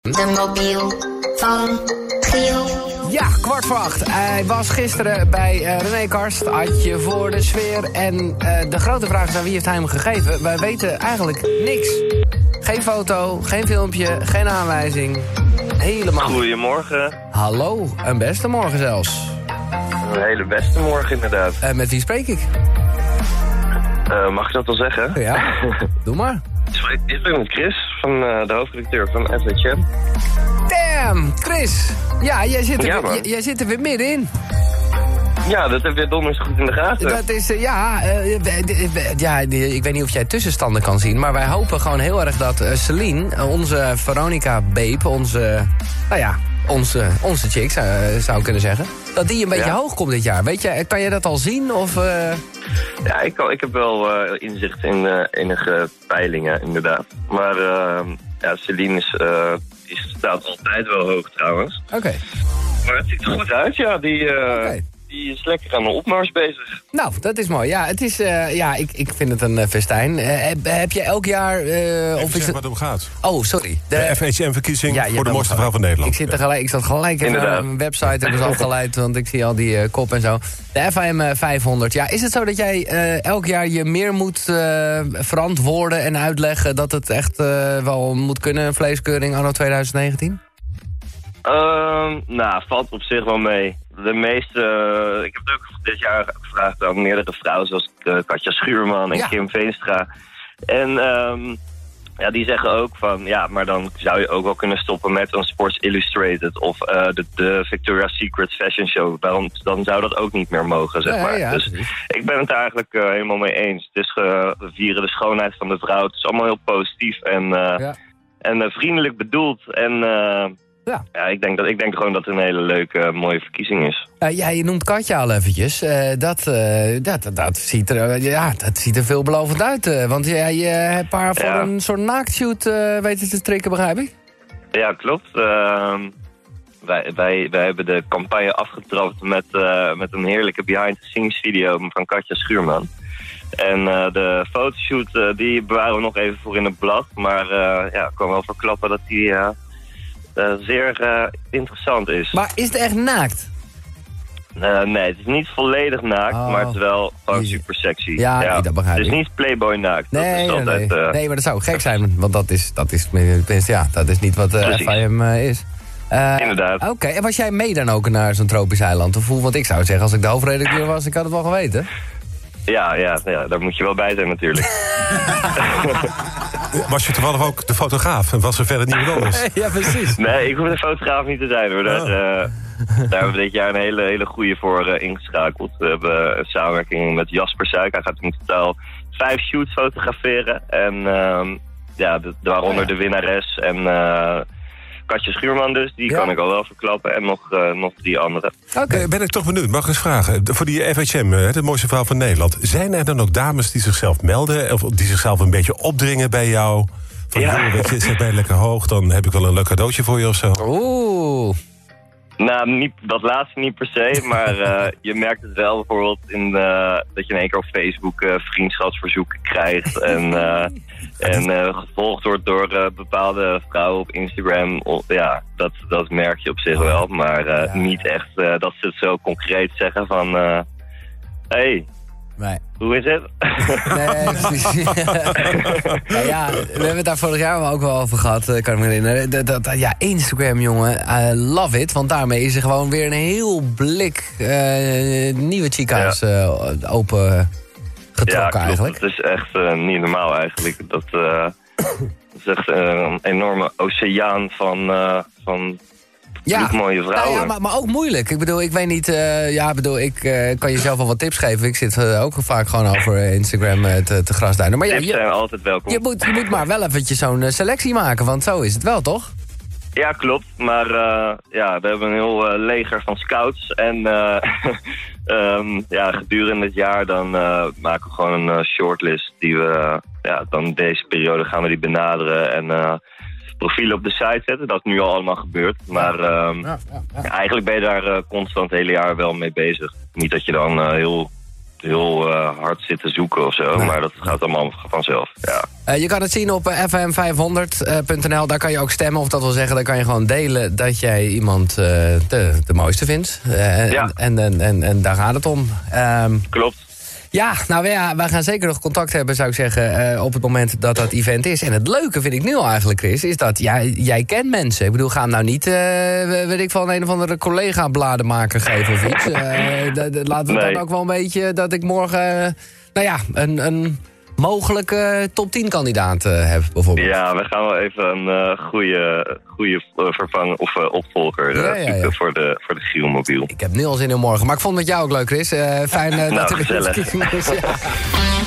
De mobiel van Giel. Ja, kwart voor acht. Hij was gisteren bij eh, René Karst. Adje voor de sfeer. En eh, de grote vraag is aan wie heeft hij hem gegeven? Wij weten eigenlijk niks. Geen foto, geen filmpje, geen aanwijzing. Helemaal. Goedemorgen. Hallo, een beste morgen zelfs. Een hele beste morgen inderdaad. En met wie spreek ik? Eh, mag ik dat wel zeggen? Ja, doe maar. Ik spreek- Ik ben met Chris, van, eh, de hoofdredacteur van FHM. Damn, Chris. Ja, jij zit er, Ja, weer, jij, zit er weer middenin. Ja, dat heb je donders goed in de gaten. Dat is, eh, ja, eh, ja, ik weet niet of jij tussenstanden kan zien... maar wij hopen gewoon heel erg dat Celine, onze Veronica Babe... onze, nou ja, onze, onze chick zou, zou ik kunnen zeggen... dat die een beetje Ja. hoog komt dit jaar. Weet je, kan je dat al zien? Of, eh, Ja, ik, kan- ik heb wel eh, inzicht in eh, enige peilingen inderdaad. Maar eh, ja, Celine is, eh, die staat altijd wel hoog trouwens. Oké. Maar het ziet er goed uit, ja. Die, eh. Die is lekker aan de opmars bezig. Nou, dat is mooi. Ja, het is, eh, ja ik, ik vind het een eh, festijn. Eh, heb, heb je elk jaar... eh, Of is het... wat het om gaat. Oh, sorry. De FHM-verkiezing Ja, je voor de mooiste vrouw van Nederland. Ik, zit er gelijk, ik zat gelijk naar een website hebben ze afgeleid, want ik zie al die kop en zo. De FAM eh, 500. Ja, is het zo dat jij eh, elk jaar je meer moet eh, verantwoorden en uitleggen dat het echt wel moet kunnen, een vleeskeuring anno 2019? Ehm, nou, valt op zich wel mee. De meeste, eh, ik heb het ook dit jaar gevraagd aan meerdere vrouwen, zoals eh, Katja Schuurman en Ja. Kim Veenstra. En ehm, ja, die zeggen ook van, ja, maar dan zou je ook wel kunnen stoppen met een Sports Illustrated of eh, de, de Victoria's Secret Fashion Show. Dan, dan zou dat ook niet meer mogen, zeg maar. ja, dus ik ben het eigenlijk helemaal mee eens. Het is we vieren de schoonheid van de vrouw. Het is allemaal heel positief en, en vriendelijk bedoeld. En Ja. ja, ik denk, dat, ik denk gewoon dat het een hele leuke, eh, mooie verkiezing is. Eh, ja, je noemt Katja al eventjes. Eh, dat, dat, dat, ziet er, ja, dat ziet er veelbelovend uit. want jij hebt haar voor Ja. een soort naaktshoot weten te strikken, begrijp ik? Ja, klopt. Ehm, wij, wij, wij hebben de campagne afgetrapt met, met een heerlijke behind-the-scenes video van Katja Schuurman. En de fotoshoot die bewaren we nog even voor in het blad. Maar ja, ik kan wel verklappen dat die zeer eh, interessant is. Maar is het echt naakt? Eh, nee, het is niet volledig naakt, Oh. maar het is wel gewoon super sexy. Ja, nee, dat begrijp Het is ik. niet Playboy naakt. dat Nee, is nee, altijd, nee. eh, nee, maar dat zou gek zijn, want dat is, dat is, ja, dat is niet wat eh Precies. FIM eh, is. Eh, Inderdaad. Oké, en was jij mee dan ook naar zo'n tropisch eiland? Of hoe? Want ik zou zeggen, als ik de hoofdredacteur was, ik had het wel geweten. ja, ja, ja, daar moet je wel bij zijn natuurlijk. Was je toevallig ook de fotograaf en was er verder niemand anders? ja, precies. Nee, ik hoef de fotograaf niet te zijn hoor. Daar, Oh. eh, daar hebben we dit jaar een hele, hele goede voor eh, ingeschakeld. We hebben een samenwerking met Jasper Suik. Hij gaat in totaal vijf shoots fotograferen. En ehm, ja, de, waaronder Oh ja. de winnares en eh, Katje Schuurman dus. Die Ja. kan ik al wel verklappen. En nog, eh, nog die andere. Oké. Eh, Ben ik toch benieuwd, mag ik eens vragen. Voor die FHM, eh, de mooiste vrouw van Nederland. Zijn er dan ook dames die zichzelf melden? Of die zichzelf een beetje opdringen bij jou? Van, Ja. joh, weet je, zet mij lekker hoog, dan heb ik wel een leuk cadeautje voor je of zo. Oeh. Nou, niet, dat laatste niet per se, maar eh, je merkt het wel bijvoorbeeld in eh, dat je in één keer op Facebook eh, vriendschapsverzoeken krijgt en, eh, en gevolgd wordt door bepaalde vrouwen op Instagram. Ja, dat, dat merk je op zich wel, maar Ja, niet echt dat ze het zo concreet zeggen van... hey, Nee. hoe is het? Nee, precies. Nou ja, we hebben het daar vorig jaar ook wel over gehad, eh, kan ik me herinneren. Dat, dat, ja, Instagram, jongen, I love it. Want daarmee is er gewoon weer een heel blik eh, nieuwe chica's eh, open getrokken klopt. eigenlijk. Het is echt eh, niet normaal eigenlijk. Dat, eh, is echt eh, een enorme oceaan van, eh, van bloedmooie vrouwen. Nou ja maar, maar ook moeilijk. Ik bedoel, ik weet niet... eh, ja, ik bedoel, ik eh, kan jezelf wel wat tips geven. Ik zit eh, ook vaak gewoon over Instagram te, te grasduinen. Maar ja, Tips je, zijn altijd welkom. je, moet, je moet maar wel eventjes zo'n selectie maken. Want zo is het wel, toch? Ja, klopt. Maar ja, we hebben een heel leger van scouts. En eh, ehm, ja, gedurende het jaar dan maken we gewoon een shortlist. Die we, ja, dan deze periode gaan we die benaderen. En profielen op de site zetten. Dat is nu al allemaal gebeurd. Maar ehm, Ja, ja, ja. eigenlijk ben je daar eh, constant het hele jaar wel mee bezig. Niet dat je dan eh, heel heel eh, hard zitten zoeken of zo. Nee. Maar dat gaat allemaal vanzelf. Ja. Eh, je kan het zien op eh, fm500.nl. Daar kan je ook stemmen. Of dat wil zeggen, daar kan je gewoon delen dat jij iemand eh, de, de mooiste vindt. Eh, Ja. en, en, en, en daar gaat het om. Ehm, Klopt. Ja, nou ja, wij gaan zeker nog contact hebben, zou ik zeggen, eh, op het moment dat dat event is. En het leuke vind ik nu eigenlijk, Chris, is dat jij, jij kent mensen. Ik bedoel, ga hem nou niet, eh, weet ik van een of andere collega-bladenmaker geven of iets. D- laten we Nee. dan ook wel een beetje dat ik morgen, eh, nou ja, een, een mogelijke top 10 kandidaat eh, heb, bijvoorbeeld. Ja, we gaan wel even een eh goede, goede vervanger of eh, opvolger eh, Ja, ja, ja. zoeken voor de, voor de Gielmobiel. Ik heb nu al zin in morgen. Maar ik vond het met jou ook leuk, Chris. Eh, fijn eh, dat Nou, er weer gezellig.